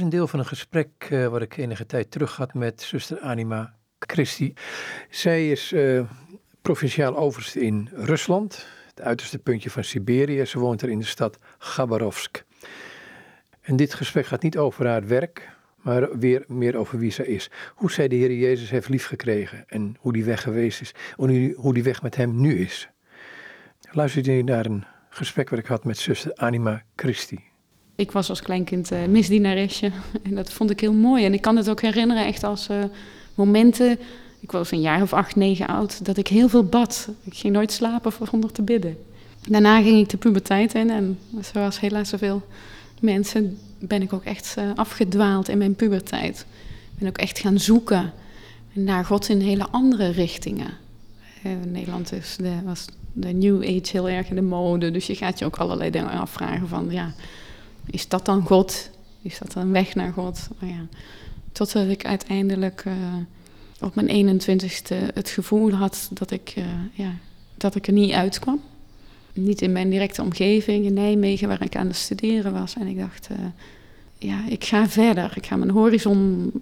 Een deel van een gesprek uh, wat ik enige tijd terug had met zuster Anima Christi. Zij is uh, provinciaal overste in Rusland, het uiterste puntje van Siberië. Ze woont er in de stad Gabarovsk. En dit gesprek gaat niet over haar werk, maar weer meer over wie zij is. Hoe zij de Heer Jezus heeft liefgekregen en hoe die weg geweest is. En hoe die weg met hem nu is. Luistert u naar een gesprek wat ik had met zuster Anima Christi. Ik was als kleinkind uh, misdienaresje en dat vond ik heel mooi. En ik kan het ook herinneren echt als uh, momenten, ik was een jaar of acht, negen oud, dat ik heel veel bad. Ik ging nooit slapen zonder te bidden. Daarna ging ik de puberteit in en zoals helaas zoveel mensen ben ik ook echt uh, afgedwaald in mijn puberteit. Ik ben ook echt gaan zoeken naar God in hele andere richtingen. In Nederland is de, was de New Age heel erg in de mode, dus je gaat je ook allerlei dingen afvragen van, ja, is dat dan God? Is dat een weg naar God? Maar ja, totdat ik uiteindelijk uh, op mijn 21ste het gevoel had dat ik, uh, ja, dat ik er niet uitkwam. Niet in mijn directe omgeving, in Nijmegen, waar ik aan het studeren was. En ik dacht, uh, ja, ik ga verder. Ik ga mijn horizon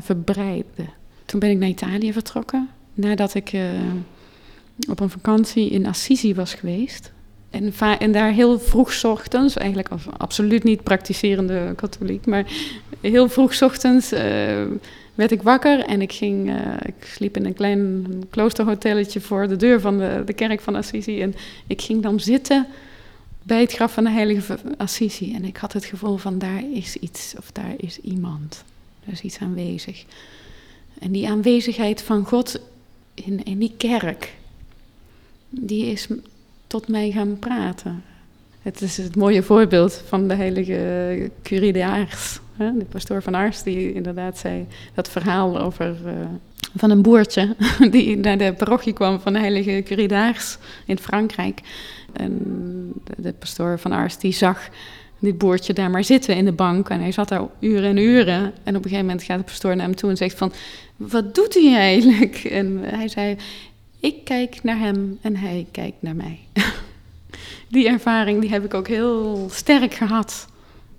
verbreiden. Toen ben ik naar Italië vertrokken. Nadat ik op een vakantie in Assisi was geweest. En, daar heel vroeg ochtends, eigenlijk als absoluut niet praktiserende katholiek, maar heel vroeg ochtends uh, werd ik wakker en ik ging, uh, ik sliep in een klein kloosterhotelletje voor de deur van de, de kerk van Assisi. En ik ging dan zitten bij het graf van de heilige Assisi. En ik had het gevoel van daar is iets of daar is iemand. Er is iets aanwezig. En die aanwezigheid van God in, in die kerk, die is tot mij gaan praten. Het is het mooie voorbeeld van de heilige Curie de Aars. De pastoor van Aars die inderdaad zei dat verhaal over... Uh, van een boertje die naar de parochie kwam van de heilige Curie de Aars in Frankrijk. En de pastoor van Aars die zag dit boertje daar maar zitten in de bank. En hij zat daar uren en uren. En op een gegeven moment gaat de pastoor naar hem toe en zegt van... Wat doet hij eigenlijk? En hij zei... Ik kijk naar hem en hij kijkt naar mij. die ervaring die heb ik ook heel sterk gehad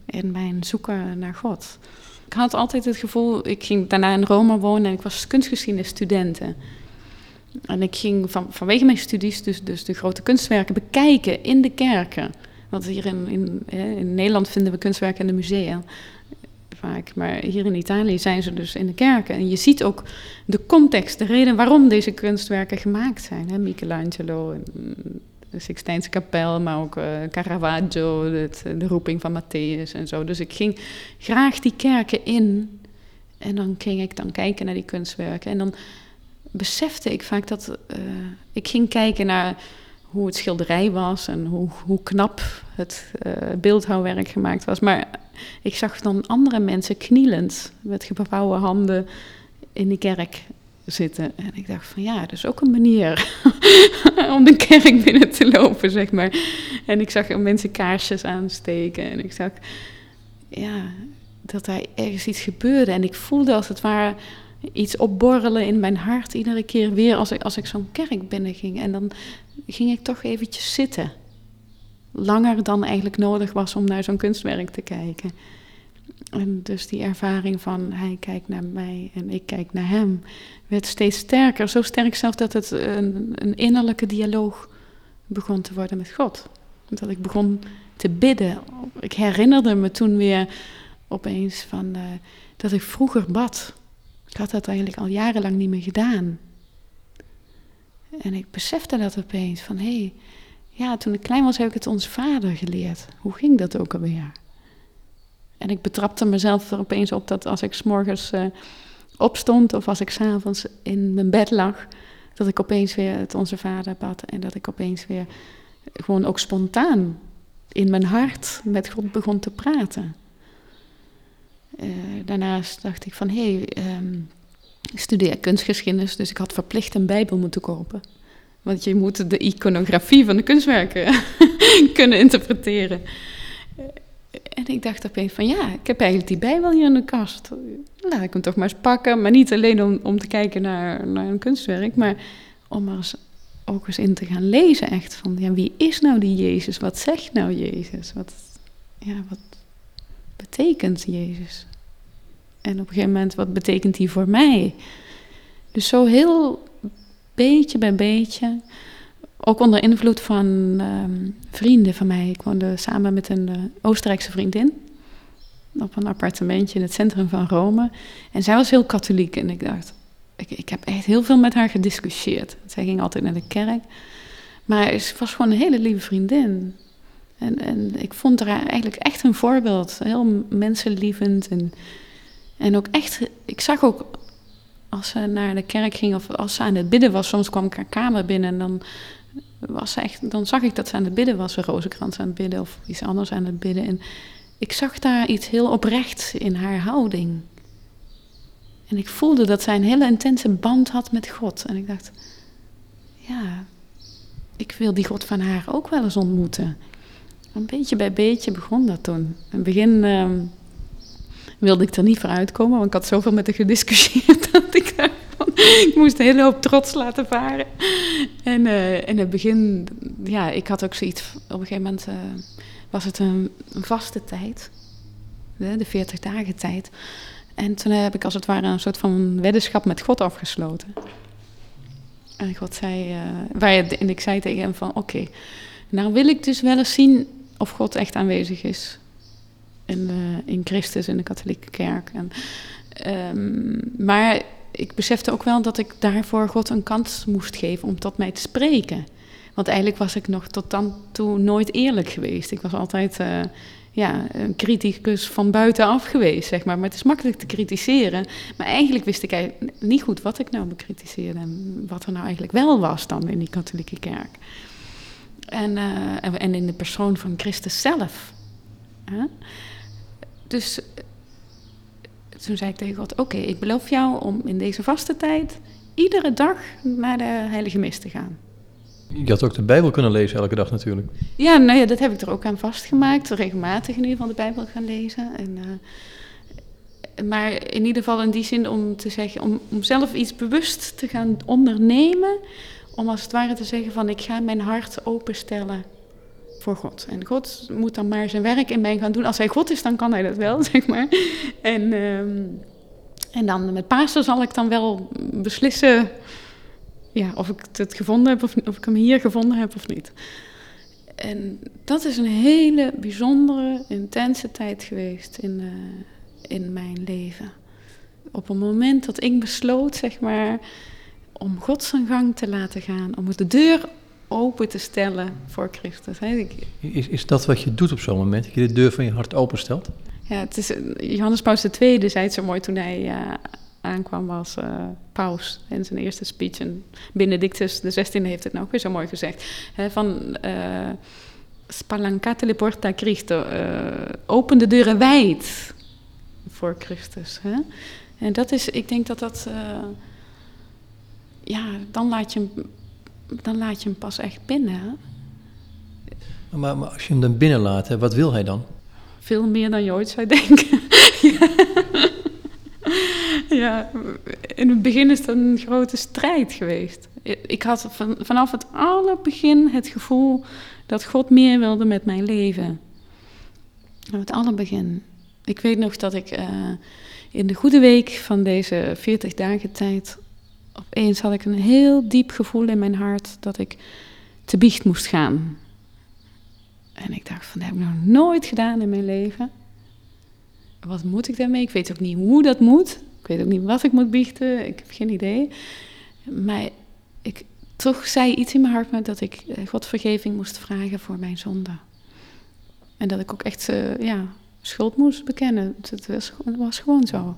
in mijn zoeken naar God. Ik had altijd het gevoel, ik ging daarna in Rome wonen en ik was kunstgeschiedenis studenten. En ik ging van, vanwege mijn studies dus, dus de grote kunstwerken bekijken in de kerken. Want hier in, in, in Nederland vinden we kunstwerken in de musea vaak. Maar hier in Italië zijn ze dus in de kerken. En je ziet ook de context, de reden waarom deze kunstwerken gemaakt zijn. Hè? Michelangelo, de Sixtijnse kapel, maar ook uh, Caravaggio, de roeping van Matthäus en zo. Dus ik ging graag die kerken in. En dan ging ik dan kijken naar die kunstwerken. En dan besefte ik vaak dat uh, ik ging kijken naar hoe het schilderij was en hoe, hoe knap het uh, beeldhouwwerk gemaakt was. Maar ik zag dan andere mensen knielend met gevouwen handen in de kerk zitten. En ik dacht van ja, dat is ook een manier om de kerk binnen te lopen, zeg maar. En ik zag mensen kaarsjes aansteken en ik zag ja, dat er ergens iets gebeurde. En ik voelde als het ware iets opborrelen in mijn hart iedere keer weer als ik, als ik zo'n kerk binnenging. En dan ging ik toch eventjes zitten. Langer dan eigenlijk nodig was om naar zo'n kunstwerk te kijken. En dus die ervaring van hij kijkt naar mij en ik kijk naar hem werd steeds sterker. Zo sterk zelfs dat het een, een innerlijke dialoog begon te worden met God. Dat ik begon te bidden. Ik herinnerde me toen weer opeens van uh, dat ik vroeger bad. Ik had dat eigenlijk al jarenlang niet meer gedaan. En ik besefte dat opeens van hé, hey, ja, toen ik klein was heb ik het onze vader geleerd. Hoe ging dat ook alweer? En ik betrapte mezelf er opeens op dat als ik s'morgens uh, opstond of als ik s'avonds in mijn bed lag, dat ik opeens weer het onze vader bad en dat ik opeens weer gewoon ook spontaan in mijn hart met God begon te praten. Uh, daarnaast dacht ik van hé, hey, um, ik studeer kunstgeschiedenis, dus ik had verplicht een Bijbel moeten kopen. Want je moet de iconografie van de kunstwerken kunnen interpreteren. En ik dacht opeens van ja, ik heb eigenlijk die Bijbel hier in de kast. Laat ik hem toch maar eens pakken. Maar niet alleen om, om te kijken naar, naar een kunstwerk, maar om er eens, ook eens in te gaan lezen. Echt van ja, wie is nou die Jezus? Wat zegt nou Jezus? Wat, ja, wat betekent Jezus? En op een gegeven moment, wat betekent die voor mij? Dus zo heel beetje bij beetje, ook onder invloed van ehm, vrienden van mij. Ik woonde samen met een uh, Oostenrijkse vriendin op een appartementje in het centrum van Rome. En zij was heel katholiek en ik dacht, ik, ik heb echt heel veel met haar gediscussieerd. Zij ging altijd naar de kerk. Maar ze was gewoon een hele lieve vriendin. En, en ik vond haar eigenlijk echt een voorbeeld. Heel mensenlievend. En, en ook echt, ik zag ook als ze naar de kerk ging of als ze aan het bidden was, soms kwam ik haar kamer binnen en dan, was ze echt, dan zag ik dat ze aan het bidden was, een rozenkrans aan het bidden of iets anders aan het bidden. En ik zag daar iets heel oprechts in haar houding. En ik voelde dat zij een hele intense band had met God. En ik dacht, ja, ik wil die God van haar ook wel eens ontmoeten. Een beetje bij beetje begon dat toen. In het begin ehm, wilde ik er niet voor uitkomen, want ik had zoveel met haar gediscussieerd dat ik ik moest een hele hoop trots laten varen. En uh, in het begin, ja, ik had ook zoiets, op een gegeven moment uh, was het een, een vaste tijd, de, de 40 dagen tijd. En toen heb ik als het ware een soort van weddenschap met God afgesloten. En God zei, uh, waar en ik zei tegen hem van, oké, nou wil ik dus wel eens zien of God echt aanwezig is in, de, in Christus, in de katholieke kerk. En, um, maar ik besefte ook wel dat ik daarvoor God een kans moest geven om tot mij te spreken. Want eigenlijk was ik nog tot dan toe nooit eerlijk geweest. Ik was altijd uh, ja, een criticus van buitenaf geweest, zeg maar. Maar het is makkelijk te kritiseren. Maar eigenlijk wist ik niet goed wat ik nou bekritiseerde en wat er nou eigenlijk wel was dan in die katholieke kerk. En, uh, en in de persoon van Christus zelf. Huh? Dus toen zei ik tegen God: Oké, ik beloof jou om in deze vaste tijd iedere dag naar de Heilige Mis te gaan. Je had ook de Bijbel kunnen lezen elke dag natuurlijk. Ja, nou ja, dat heb ik er ook aan vastgemaakt. Regelmatig in ieder geval de Bijbel gaan lezen. En, uh, maar in ieder geval in die zin om te zeggen, om, om zelf iets bewust te gaan ondernemen. Om als het ware te zeggen van ik ga mijn hart openstellen God. En God moet dan maar zijn werk in mij gaan doen. Als hij God is, dan kan hij dat wel, zeg maar. En, um, en dan met Pasen zal ik dan wel beslissen ja, of ik het gevonden heb of, of ik hem hier gevonden heb of niet. En dat is een hele bijzondere, intense tijd geweest in, uh, in mijn leven. Op het moment dat ik besloot, zeg maar, om God zijn gang te laten gaan, om de deur open te stellen voor Christus. Is, is dat wat je doet op zo'n moment, dat je de deur van je hart openstelt? Ja, het is, Johannes Paus II zei het zo mooi toen hij uh, aankwam als uh, paus in zijn eerste speech. En Benedictus XVI heeft het nou ook weer zo mooi gezegd. Hè, van uh, spalancate le porta a Cristo. open de deuren wijd voor Christus. Hè? En dat is, ik denk dat dat... ja, dan laat je hem dan laat je hem pas echt binnen. Maar, maar, als je hem dan binnenlaat, wat wil hij dan? Veel meer dan je ooit zou denken. ja. ja, in het begin is dat een grote strijd geweest. Ik had van, vanaf het allerbegin het gevoel dat God meer wilde met mijn leven. Van het allerbegin. Ik weet nog dat ik uh, in de goede week van deze 40 dagen tijd opeens had ik een heel diep gevoel in mijn hart dat ik te biecht moest gaan. En ik dacht van, dat heb ik nog nooit gedaan in mijn leven. Wat moet ik daarmee? Ik weet ook niet hoe dat moet. Ik weet ook niet wat ik moet biechten. Ik heb geen idee. Maar ik, toch zei iets in mijn hart dat ik eh, God vergeving moest vragen voor mijn zonde. En dat ik ook echt uh, ja, schuld moest bekennen. Het was gewoon zo.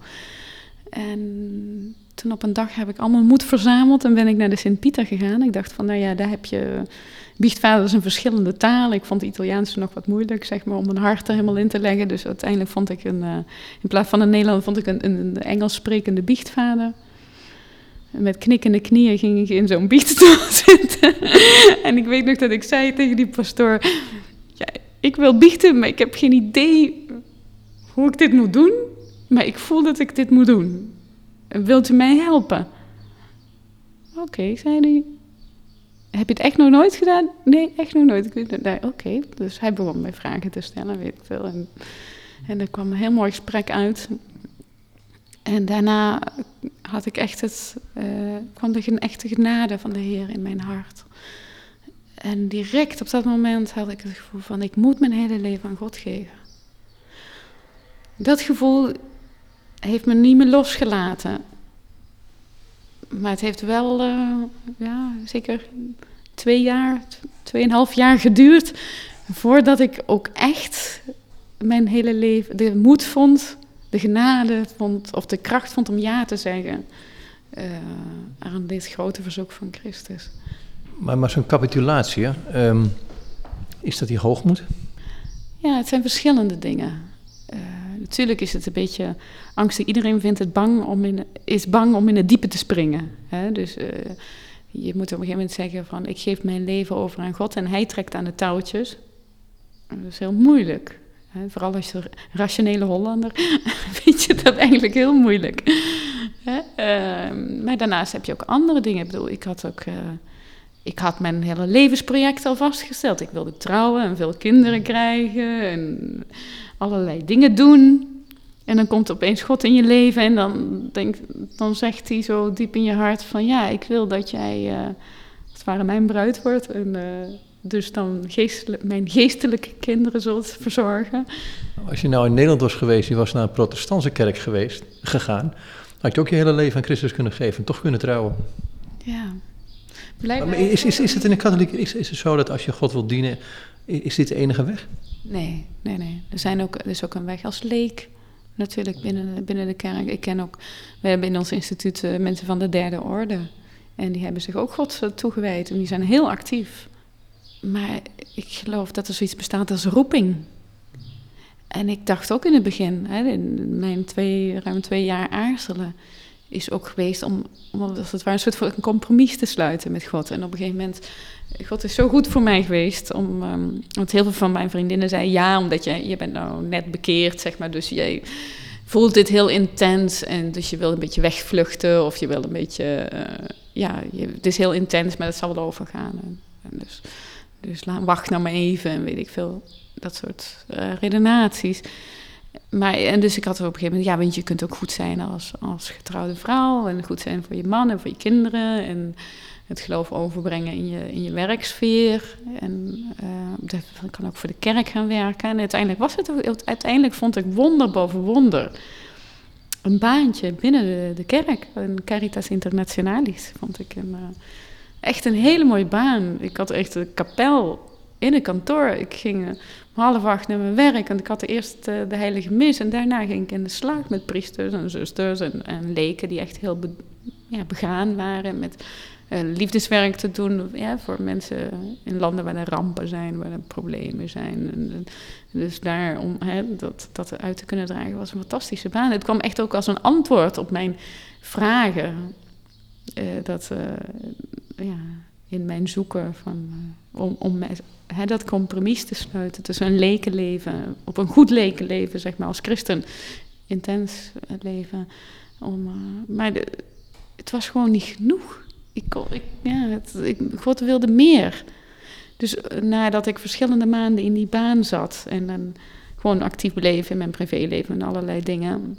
En toen op een dag heb ik allemaal moed verzameld en ben ik naar de Sint-Pieter gegaan. Ik dacht van, nou ja, daar heb je... Biechtvader is een verschillende taal. Ik vond de Italiaanse nog wat moeilijk, zeg maar, om mijn hart er helemaal in te leggen. Dus uiteindelijk vond ik een... Uh, in plaats van een Nederlander vond ik een, een Engels sprekende biechtvader. Met knikkende knieën ging ik in zo'n biechtstoel zitten. en ik weet nog dat ik zei tegen die pastoor... Ik wil biechten, maar ik heb geen idee hoe ik dit moet doen. Maar ik voel dat ik dit moet doen. Wilt u mij helpen? Oké, zei hij. Heb je het echt nog nooit gedaan? Nee, echt nog nooit. Nee, Oké, dus hij begon mij vragen te stellen, weet ik veel. En, en er kwam een heel mooi gesprek uit. En daarna had ik echt het, uh, kwam er een echte genade van de Heer in mijn hart. En direct op dat moment had ik het gevoel van ik moet mijn hele leven aan God geven. Dat gevoel heeft me niet meer losgelaten. Maar het heeft wel, uh, ja, zeker twee jaar, tweeënhalf jaar geduurd voordat ik ook echt mijn hele leven de moed vond, de genade vond, of de kracht vond om ja te zeggen uh, aan dit grote verzoek van Christus. Maar, maar zo'n capitulatie, ehm, is dat die hoogmoed? Ja, het zijn verschillende dingen. Uh, natuurlijk is het een beetje angstig. Iedereen vindt het bang om in, is bang om in het diepe te springen. Hè? Dus uh, je moet op een gegeven moment zeggen van... ik geef mijn leven over aan God en hij trekt aan de touwtjes. Dat is heel moeilijk. Hè? Vooral als je rationele Hollander vind je dat eigenlijk heel moeilijk. Hè? Uh, maar daarnaast heb je ook andere dingen. Ik bedoel, ik had ook... Uh, ik had mijn hele levensproject al vastgesteld. Ik wilde trouwen en veel kinderen krijgen en allerlei dingen doen. En dan komt opeens God in je leven en dan, denk, dan zegt hij zo diep in je hart van ja, ik wil dat jij uh, als het ware mijn bruid wordt. En uh, dus dan geestelijk, mijn geestelijke kinderen zult verzorgen. Als je nou in Nederland was geweest, je was naar een protestantse kerk geweest, gegaan, had je ook je hele leven aan Christus kunnen geven en toch kunnen trouwen. Ja. Maar is, is, is het in de katholiek, is, is het zo dat als je God wil dienen, is dit de enige weg? Nee, nee, nee. Er, zijn ook, er is ook een weg als leek natuurlijk binnen, binnen de kerk. Ik ken ook, we hebben in ons instituut uh, mensen van de derde orde. En die hebben zich ook God toegewijd en die zijn heel actief. Maar ik geloof dat er zoiets bestaat als roeping. En ik dacht ook in het begin, hè, in mijn twee, ruim twee jaar aarzelen, is ook geweest om, om het ware een soort van een compromis te sluiten met God. En op een gegeven moment, God is zo goed voor mij geweest. Om, um, want heel veel van mijn vriendinnen zeiden ja, omdat je, je bent nou net bekeerd, zeg maar. Dus jij voelt dit heel intens en dus je wil een beetje wegvluchten of je wil een beetje, uh, ja, het is heel intens, maar het zal wel overgaan. En, dus, dus wacht nou maar even en weet ik veel, dat soort uh, redenaties. Maar, en dus ik had er op een gegeven moment, ja, want je kunt ook goed zijn als, als getrouwde vrouw en goed zijn voor je man en voor je kinderen en het geloof overbrengen in je, in je werksfeer. En uh, kan ook voor de kerk gaan werken. En uiteindelijk was het, uiteindelijk vond ik wonder boven wonder. Een baantje binnen de, kerk, een Caritas Internationalis, vond ik een, uh, echt een hele mooie baan. Ik had echt een kapel in een kantoor. Ik ging om half acht naar mijn werk en ik had eerst uh, de heilige mis. En daarna ging ik in de slag met priesters en zusters en, en leken die echt heel ja, begaan waren met uh, liefdeswerk te doen ja, voor mensen in landen waar er rampen zijn, waar er problemen zijn. Dus daar om hè, dat, dat uit te kunnen dragen was een fantastische baan. Het kwam echt ook als een antwoord op mijn vragen. Uh, dat, ja, in mijn zoeken van, om, om hè, dat compromis te sluiten tussen een lekenleven, op een goed lekenleven, zeg maar, als christen, intens leven. Om, maar de, het was gewoon niet genoeg ik, ik, ja, ik, God wilde meer. Dus eh, nadat ik verschillende maanden in die baan zat en dan gewoon actief bleef in mijn privéleven en allerlei dingen,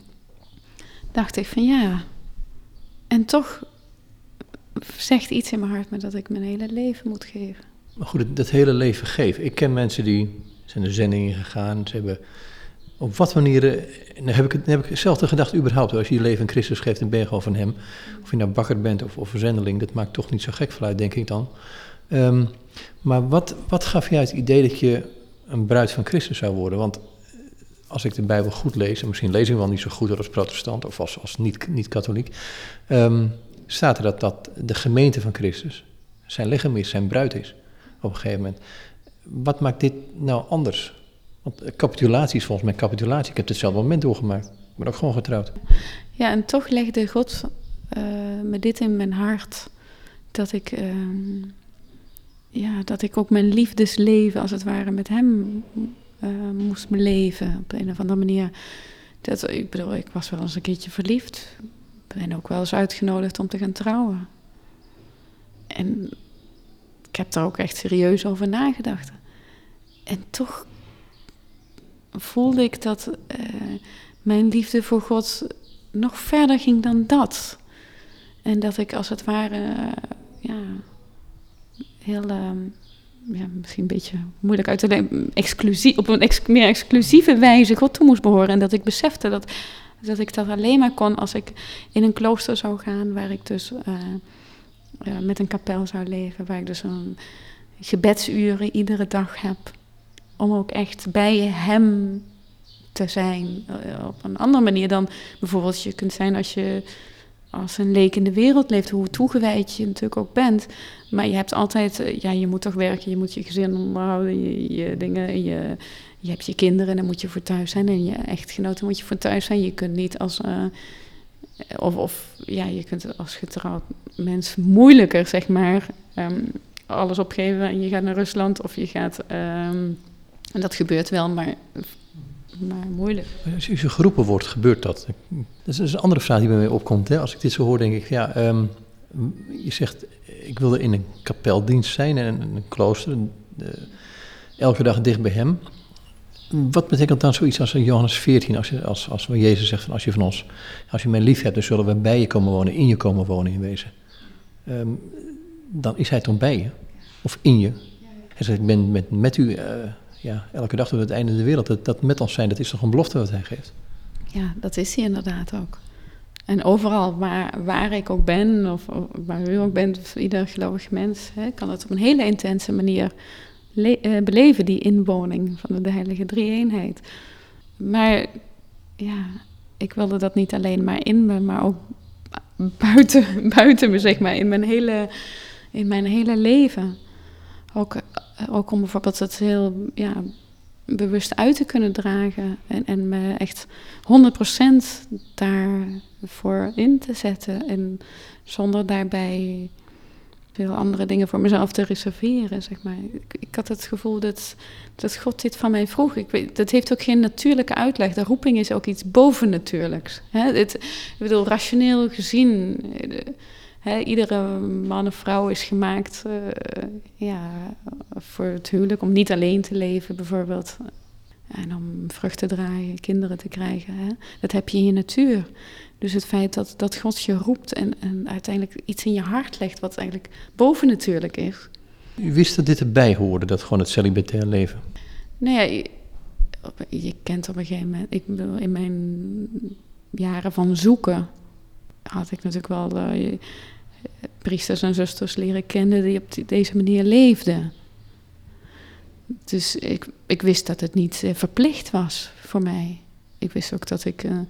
dacht ik van ja. En toch zegt iets in mijn hart me dat ik mijn hele leven moet geven. Maar goed, dat hele leven geven. Ik ken mensen die zijn de zendingen gegaan, ze hebben op wat manieren, dan heb ik, dan heb ik zelf de gedachte überhaupt, als je je leven in Christus geeft, en ben van hem. Of je nou bakker bent of, of verzendeling, dat maakt toch niet zo gek vanuit, denk ik dan. Um, maar wat, wat gaf je het idee dat je een bruid van Christus zou worden? Want eh, als ik de Bijbel goed lees, en misschien lees ik wel niet zo goed als protestant of als, als niet-katholiek, niet um, staat er dat, dat de gemeente van Christus zijn lichaam is, zijn bruid is, op een gegeven moment. Wat maakt dit nou anders? Want capitulatie is volgens mij capitulatie. Ik heb hetzelfde moment doorgemaakt. Ben ook gewoon getrouwd. Ja, en toch legde God uh, me dit in mijn hart. Dat ik, uh, ja, dat ik ook mijn liefdesleven, als het ware, met hem uh, moest beleven. Op een of andere manier. Dat, ik bedoel, ik was wel eens een keertje verliefd. Ben ook wel eens uitgenodigd om te gaan trouwen. En ik heb daar ook echt serieus over nagedacht. En toch voelde ik dat uh, mijn liefde voor God nog verder ging dan dat. En dat ik als het ware, ja, heel, ehm, ja, misschien een beetje moeilijk uit te leggen, exclusief, op een meer exclusieve wijze God toe moest behoren. En dat ik besefte dat, dat ik dat alleen maar kon als ik in een klooster zou gaan, waar ik dus uh, met een kapel zou leven, waar ik dus een gebedsuren iedere dag heb. Om ook echt bij hem te zijn. Eh, op een andere manier dan bijvoorbeeld je kunt zijn als je als een leek in de wereld leeft, hoe toegewijd je natuurlijk ook bent. Maar je hebt altijd, eh, ja, je moet toch werken, je moet je gezin onderhouden, je, dingen, je, je hebt je kinderen, daar moet je voor thuis zijn. En je echtgenoten moet je voor thuis zijn. Je kunt niet als, uh, of, of ja, je kunt als getrouwd mens moeilijker, zeg maar, um, alles opgeven en je gaat naar Rusland of je gaat, um, en dat gebeurt wel, maar maar moeilijk. Als je geroepen wordt, gebeurt dat? Dat is een andere vraag die bij mij opkomt. Hè? Als ik dit zo hoor, denk ik, ja, um, je zegt, ik wilde in een kapeldienst zijn en een, klooster, uh, elke dag dicht bij hem. Wat betekent dan zoiets als Johannes 14, als, je, als, als Jezus zegt van als je van ons, als je mij lief hebt, dan zullen we bij je komen wonen, in je komen wonen in wezen. Um, dan is hij toch bij je? Of in je? Hij zegt, ik ben met, met u uh, ja, elke dag tot het einde de wereld. Dat, dat met ons zijn, dat is toch een belofte wat hij geeft? Ja, dat is hij inderdaad ook. En overal waar, waar ik ook ben, of, waar u ook bent, of ieder gelovig mens, hè, kan het op een hele intense manier uh, beleven, die inwoning van de heilige drie-eenheid. Maar ja, ik wilde dat niet alleen maar in me, maar ook buiten, buiten me, zeg maar, in mijn hele, in mijn hele leven. Ook ook om bijvoorbeeld het heel ja, bewust uit te kunnen dragen. En, en me echt 100% daarvoor in te zetten. En zonder daarbij veel andere dingen voor mezelf te reserveren, zeg maar. Ik, ik, had het gevoel dat, dat God dit van mij vroeg. Ik weet, dat heeft ook geen natuurlijke uitleg. De roeping is ook iets bovennatuurlijks. Hè? Het, ik bedoel, rationeel gezien... Iedere man of vrouw is gemaakt uh, ja, voor het huwelijk, om niet alleen te leven bijvoorbeeld. En om vrucht te draaien, kinderen te krijgen. Hè. Dat heb je in je natuur. Dus het feit dat, dat God je roept en, en uiteindelijk iets in je hart legt wat eigenlijk bovennatuurlijk is. U wist dat dit erbij hoorde, dat gewoon het celibatair leven? Nou ja, je, je kent op een gegeven moment, ik bedoel, in mijn jaren van zoeken had ik natuurlijk wel uh, priesters en zusters leren kennen die op deze manier leefden. Dus ik, ik wist dat het niet uh, verplicht was voor mij. Ik wist ook dat ik. Uh, ik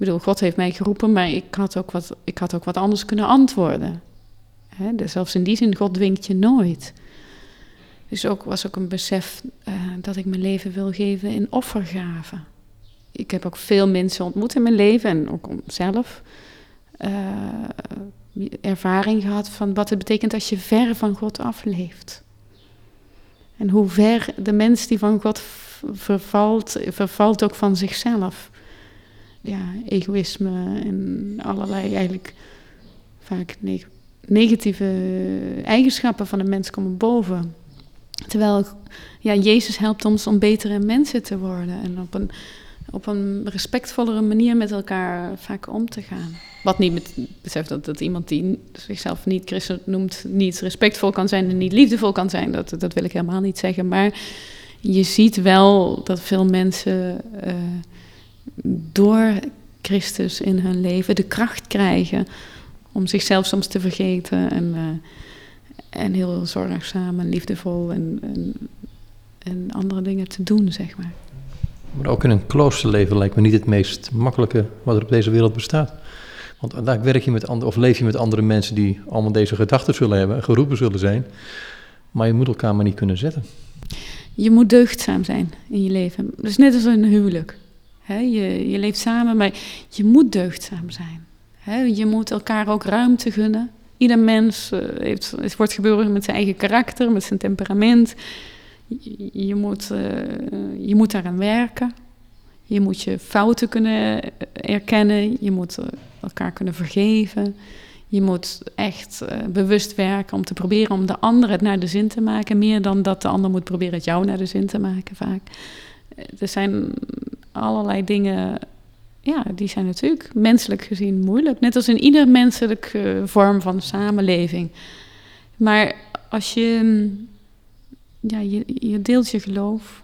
bedoel, God heeft mij geroepen, maar ik had ook wat, ik had ook wat anders kunnen antwoorden. Hè? Dus zelfs in die zin, God dwingt je nooit. Dus ook was ook een besef uh, dat ik mijn leven wil geven in offergave. Ik heb ook veel mensen ontmoet in mijn leven en ook zelf uh, ervaring gehad van wat het betekent als je ver van God afleeft. En hoe ver de mens die van God vervalt, vervalt ook van zichzelf. Ja, egoïsme en allerlei eigenlijk vaak negatieve eigenschappen van de mens komen boven. Terwijl ja, Jezus helpt ons om betere mensen te worden en op een, op een respectvollere manier met elkaar vaak om te gaan. Wat niet met, beseft dat, dat iemand die zichzelf niet christen noemt, niet respectvol kan zijn en niet liefdevol kan zijn. Dat, dat wil ik helemaal niet zeggen. Maar je ziet wel dat veel mensen uh, door Christus in hun leven de kracht krijgen om zichzelf soms te vergeten. En, uh, en heel zorgzaam en liefdevol en, en, en andere dingen te doen, zeg maar. Maar ook in een kloosterleven lijkt me niet het meest makkelijke wat er op deze wereld bestaat. Want daar werk je met andere, of leef je met andere mensen die allemaal deze gedachten zullen hebben, geroepen zullen zijn. Maar je moet elkaar maar niet kunnen zetten. Je moet deugdzaam zijn in je leven. Dus net als een huwelijk. Je, je leeft samen, maar je moet deugdzaam zijn. je moet elkaar ook ruimte gunnen. Ieder mens uh, heeft, het wordt geboren met zijn eigen karakter, met zijn temperament. Je, moet, uh, je moet daaraan werken. Je moet je fouten kunnen erkennen. Je moet eh, elkaar kunnen vergeven. Je moet echt bewust werken om te proberen om de ander het naar de zin te maken. Meer dan dat de ander moet proberen het jou naar de zin te maken vaak. Er zijn allerlei dingen ja, die zijn natuurlijk menselijk gezien moeilijk. Net als in ieder menselijke vorm van samenleving. Maar als je, mm, ja, je, je deelt je geloof.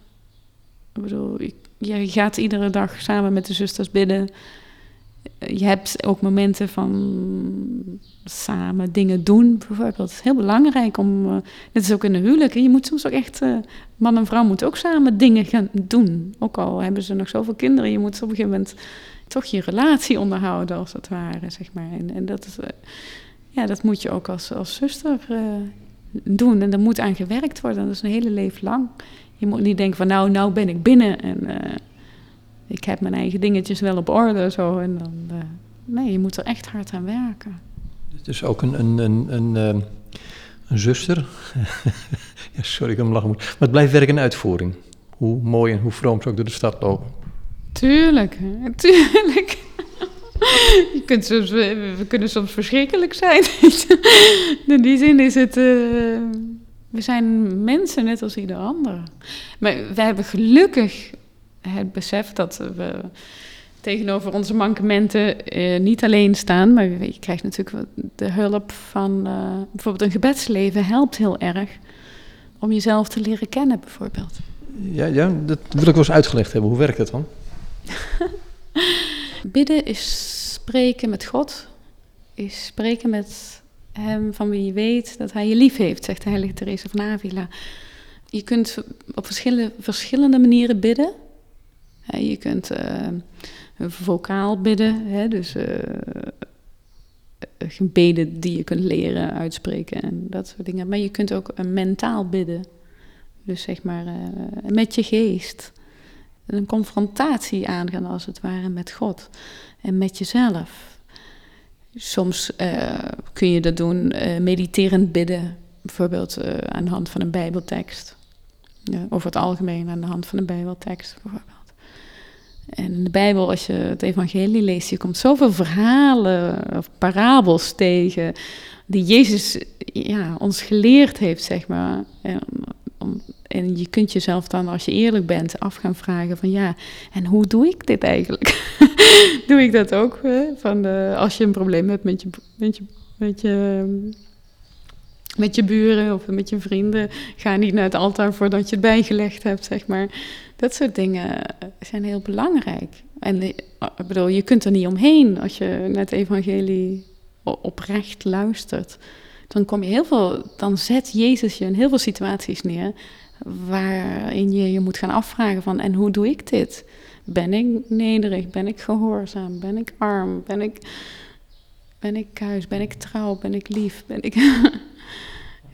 Ik bedoel, je gaat iedere dag samen met de zusters bidden. Je hebt ook momenten van samen dingen doen, bijvoorbeeld. Het is heel belangrijk om, uh, net is ook in een huwelijk, je moet soms ook echt, uh, man en vrouw moeten ook samen dingen gaan doen. Ook al hebben ze nog zoveel kinderen, je moet op een gegeven moment toch je relatie onderhouden, als het ware, zeg maar. En, en dat, is, uh, ja, dat moet je ook als, als zuster doen. En er moet aan gewerkt worden, dat is een hele leven lang. Je moet niet denken van, nou, nou ben ik binnen en ik heb mijn eigen dingetjes wel op orde, zo. En dan, nee, je moet er echt hard aan werken. Dus ook een, een, een, een, ehm, een zuster. ja, sorry, ik heb hem lachen moeten. Maar het blijft werk en uitvoering. Hoe mooi en hoe vroom ze ook door de stad lopen. Tuurlijk, tuurlijk. Je kunt soms, we kunnen soms verschrikkelijk zijn. In die zin is het. Uh, we zijn mensen net als ieder ander. Maar we hebben gelukkig het besef dat we tegenover onze mankementen uh, niet alleen staan, maar je krijgt natuurlijk de hulp van uh, bijvoorbeeld een gebedsleven helpt heel erg om jezelf te leren kennen, bijvoorbeeld. Ja, ja dat wil ik wel eens uitgelegd hebben. Hoe werkt dat dan? Bidden is spreken met God, is spreken met Hem van wie je weet dat Hij je lief heeft, zegt de heilige Teresa van Avila. Je kunt op verschillende, verschillende manieren bidden. Je kunt uh, vocaal bidden, hè, dus uh, gebeden die je kunt leren uitspreken en dat soort dingen. Maar je kunt ook mentaal bidden, dus zeg maar met je geest. Een confrontatie aangaan als het ware met God en met jezelf. Soms kun je dat doen mediterend bidden, bijvoorbeeld aan de hand van een Bijbeltekst. over het algemeen aan de hand van een Bijbeltekst bijvoorbeeld. En in de Bijbel, als je het evangelie leest, je komt zoveel verhalen of parabels tegen die Jezus ja, ons geleerd heeft, zeg maar. En, en je kunt jezelf dan, als je eerlijk bent, af gaan vragen van ja, en hoe doe ik dit eigenlijk? doe ik dat ook? Hè? Van als je een probleem hebt met je, met je, met je met je buren of met je vrienden. Ga niet naar het altaar voordat je het bijgelegd hebt, zeg maar. Dat soort dingen zijn heel belangrijk. En ik bedoel, je kunt er niet omheen als je naar het evangelie oprecht luistert. Dan kom je heel veel, dan zet Jezus je in heel veel situaties neer waarin je je moet gaan afvragen van en hoe doe ik dit? Ben ik nederig? Ben ik gehoorzaam? Ben ik arm? Ben ik, ben ik thuis? Ben ik trouw? Ben ik lief? Ben ik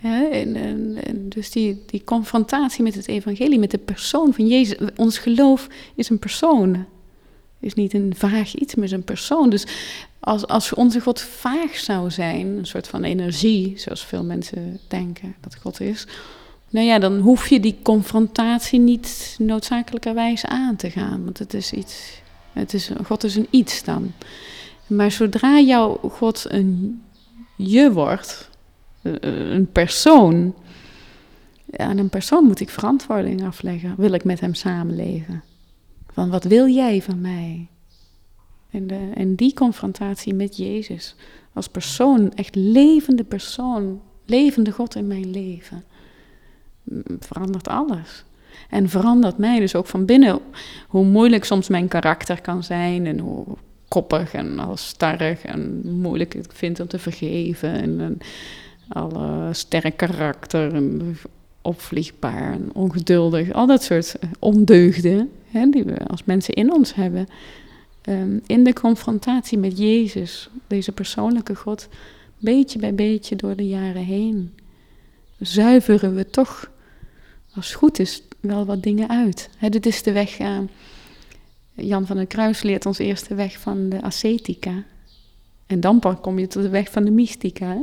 en, en, dus die, die confrontatie met het evangelie, met de persoon van Jezus. Ons geloof is een persoon. Is niet een vaag iets, maar is een persoon. Dus als, als onze God vaag zou zijn, een soort van energie, zoals veel mensen denken dat God is. Nou ja, dan hoef je die confrontatie niet noodzakelijkerwijs aan te gaan. Want het is iets, het is, God is een iets dan. Maar zodra jouw God een je wordt, een persoon. Aan een persoon moet ik verantwoording afleggen. Wil ik met hem samenleven? Van wat wil jij van mij? En, de, en die confrontatie met Jezus als persoon, echt levende persoon, levende God in mijn leven, verandert alles. En verandert mij dus ook van binnen. Hoe moeilijk soms mijn karakter kan zijn en hoe koppig en als starrig en moeilijk ik vind om te vergeven. En, en alle sterk karakter opvliegbaar ongeduldig. Al dat soort ondeugden hè, die we als mensen in ons hebben. Um, in de confrontatie met Jezus, deze persoonlijke God, beetje bij beetje door de jaren heen, zuiveren we toch, als het goed is, wel wat dingen uit. Hè, dit is de weg, Jan van der Kruis leert ons eerst de weg van de ascetica. En dan kom je tot de weg van de mystica.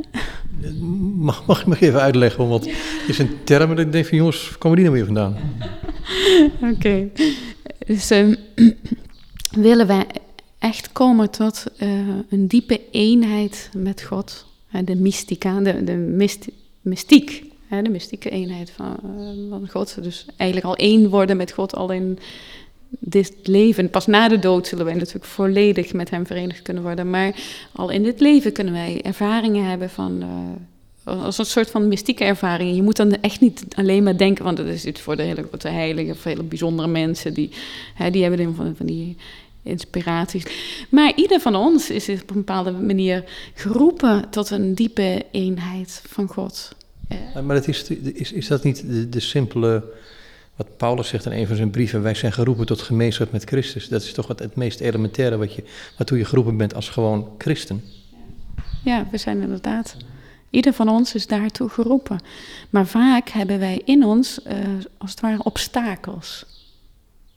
Mag, mag ik me even uitleggen? Want het is een term dat ik denk van jongens, komen die nou weer vandaan? Oké. Dus um, willen wij echt komen tot uh, een diepe eenheid met God. De mystica, de, de myst, mystiek. de mystieke eenheid van, uh, van God. Dus eigenlijk al één worden met God al in dit leven, pas na de dood zullen wij natuurlijk volledig met hem verenigd kunnen worden. Maar al in dit leven kunnen wij ervaringen hebben van. Uh, als een soort van mystieke ervaringen. Je moet dan echt niet alleen maar denken, want dat is iets voor de hele grote heiligen, of hele bijzondere mensen, die, hè, die hebben van, van die inspiraties. Maar ieder van ons is op een bepaalde manier geroepen tot een diepe eenheid van God. Maar dat is, is, is dat niet de, de simpele wat Paulus zegt in een van zijn brieven, wij zijn geroepen tot gemeenschap met Christus. Dat is toch het, het meest elementaire wat je, waartoe je geroepen bent als gewoon christen. Ja, we zijn inderdaad. Ieder van ons is daartoe geroepen. Maar vaak hebben wij in ons, uh, als het ware, obstakels.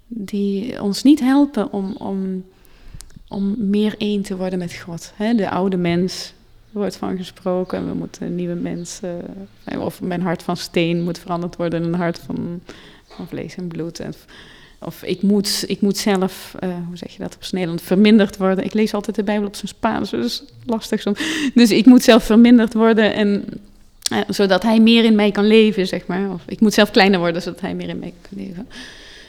Die ons niet helpen om, om, om meer één te worden met God. de oude mens, wordt van gesproken. We moeten nieuwe mensen. Of mijn hart van steen moet veranderd worden in een hart van van vlees en bloed. Of, ik, moet, ik moet zelf, uh, hoe zeg je dat op Nederland, verminderd worden. Ik lees altijd de Bijbel op zijn Spaans, dus lastig soms. Dus ik moet zelf verminderd worden en uh, zodat hij meer in mij kan leven, zeg maar. Of ik moet zelf kleiner worden, zodat hij meer in mij kan leven.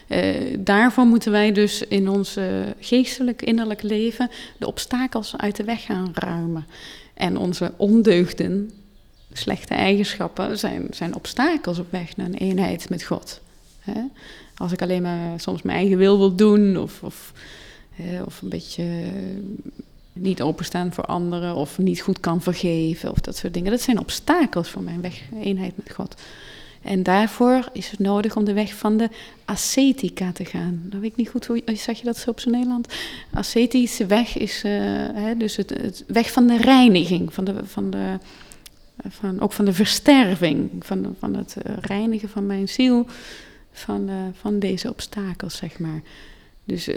Uh, daarvan moeten wij dus in ons geestelijk, innerlijk leven de obstakels uit de weg gaan ruimen. En onze ondeugden, slechte eigenschappen, zijn, zijn obstakels op weg naar een eenheid met God. Hè? Als ik alleen maar soms mijn eigen wil wil doen of, of, of een beetje niet openstaan voor anderen of niet goed kan vergeven of dat soort dingen. Dat zijn obstakels voor mijn weg, eenheid met God. En daarvoor is het nodig om de weg van de ascetica te gaan. Dan weet ik niet goed hoe zeg je dat zo op zijn Nederland. Ascetische weg is uh, hè, dus het, het, weg van de reiniging, van de, van de, van, ook van de versterving, van, van het eh, reinigen van mijn ziel, van, uh, van deze obstakels, zeg maar. Dus uh,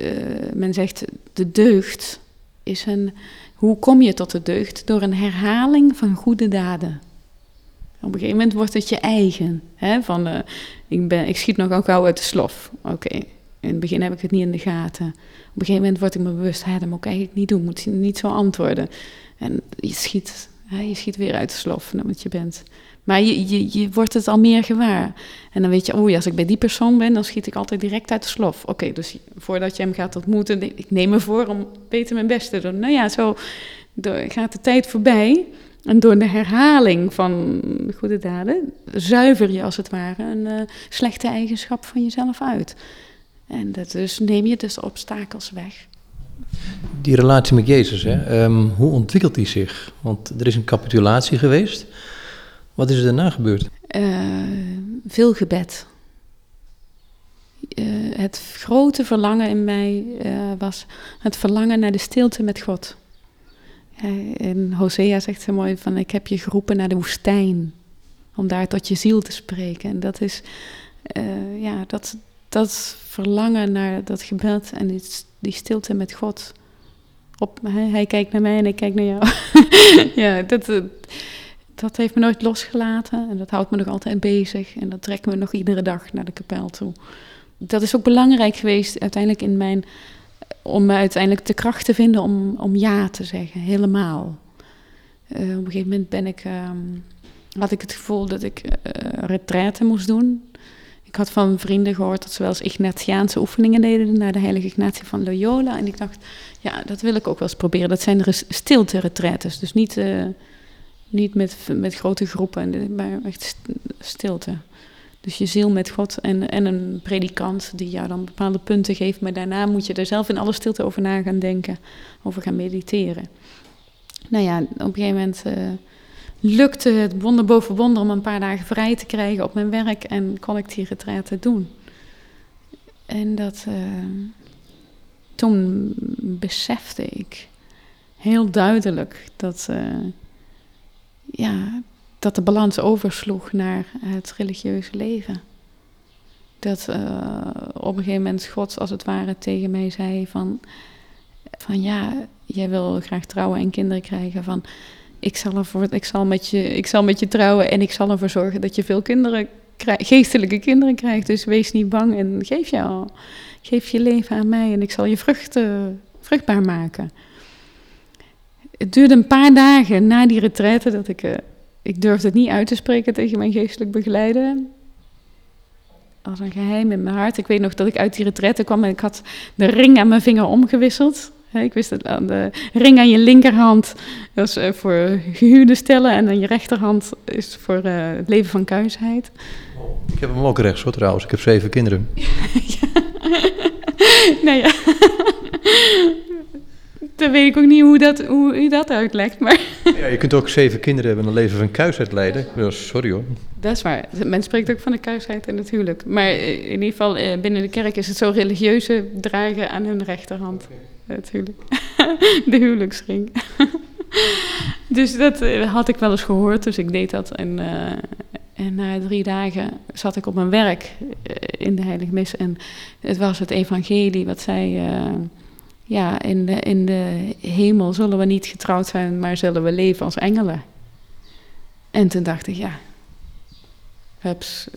men zegt, de deugd is een... Hoe kom je tot de deugd? Door een herhaling van goede daden. Op een gegeven moment wordt het je eigen. Hè? Van, uh, ik, ben, ik schiet nogal gauw uit de slof. Oké, in het begin heb ik het niet in de gaten. Op een gegeven moment word ik me bewust, hè, dat moet ik eigenlijk niet doen. Moet je niet zo antwoorden. En je schiet, hè, je schiet weer uit de slof, wat je bent. Maar je, je, je wordt het al meer gewaar. En dan weet je, ja, als ik bij die persoon ben, dan schiet ik altijd direct uit de slof. Oké, dus voordat je hem gaat ontmoeten, ik neem me voor om beter mijn best te doen. Nou ja, zo gaat de tijd voorbij. En door de herhaling van goede daden zuiver je als het ware een uh, slechte eigenschap van jezelf uit. En dat dus neem je dus obstakels weg. Die relatie met Jezus, hè, ehm, hoe ontwikkelt die zich? Want er is een capitulatie geweest. Wat is er daarna gebeurd? Uh, veel gebed. Uh, het grote verlangen in mij uh, was het verlangen naar de stilte met God. en Hosea zegt zo mooi van ik heb je geroepen naar de woestijn. Om daar tot je ziel te spreken. En dat is, ja, dat, dat verlangen naar dat gebed en die, die stilte met God. Op, hij, hij, kijkt naar mij en ik kijk naar jou. ja, dat dat heeft me nooit losgelaten en dat houdt me nog altijd bezig. En dat trekken we nog iedere dag naar de kapel toe. Dat is ook belangrijk geweest uiteindelijk in mijn, om uiteindelijk de kracht te vinden om, om ja te zeggen, helemaal. Uh, op een gegeven moment ben ik, uh, had ik het gevoel dat ik uh, retraite moest doen. Ik had van vrienden gehoord dat ze wel eens Ignatiaanse oefeningen deden naar de heilige Ignatie van Loyola. En ik dacht, ja, dat wil ik ook wel eens proberen. Dat zijn de stilte retretes, dus niet uh, niet met, met grote groepen, maar echt stilte. Dus je ziel met God en, en een predikant die jou dan bepaalde punten geeft. Maar daarna moet je er zelf in alle stilte over na gaan denken, over gaan mediteren. Nou ja, op een gegeven moment uh, lukte het wonder boven wonder om een paar dagen vrij te krijgen op mijn werk. En kon ik die retraite doen. En dat, uh, toen besefte ik heel duidelijk dat... Uh, ja, dat de balans oversloeg naar het religieuze leven. Dat uh, op een gegeven moment God als het ware tegen mij zei van, van ja, jij wil graag trouwen en kinderen krijgen. Van, ik, zal ervoor, ik, zal met je, ik zal met je trouwen en ik zal ervoor zorgen dat je veel kinderen geestelijke kinderen krijgt. Dus wees niet bang en geef je, geef je leven aan mij en ik zal je vruchten vruchtbaar maken. Het duurde een paar dagen na die retraite dat ik... Uh, ik durfde het niet uit te spreken tegen mijn geestelijk begeleider. als een geheim in mijn hart. Ik weet nog dat ik uit die retraite kwam en ik had de ring aan mijn vinger omgewisseld. Ik wist dat de ring aan je linkerhand was eh, voor gehuwde stellen en aan je rechterhand is voor uh, het leven van kuisheid. Ik heb hem ook rechts hoor trouwens, ik heb zeven kinderen. ja. nou ja, dan weet ik ook niet hoe, dat, hoe u dat uitlegt. Maar ja, je kunt ook zeven kinderen hebben en een leven van kuisheid leiden. Sorry hoor. Dat is waar. Men spreekt ook van de kuisheid en het huwelijk. Maar in ieder geval eh, binnen de kerk is het zo religieuze dragen aan hun rechterhand. Natuurlijk. de huwelijksring. dus dat eh, had ik wel eens gehoord, dus ik deed dat. En, uh, en na drie dagen zat ik op mijn werk in de Heilige Mis. En het was het evangelie wat zei ja, in de, in de hemel zullen we niet getrouwd zijn, maar zullen we leven als engelen. En toen dacht ik, ja,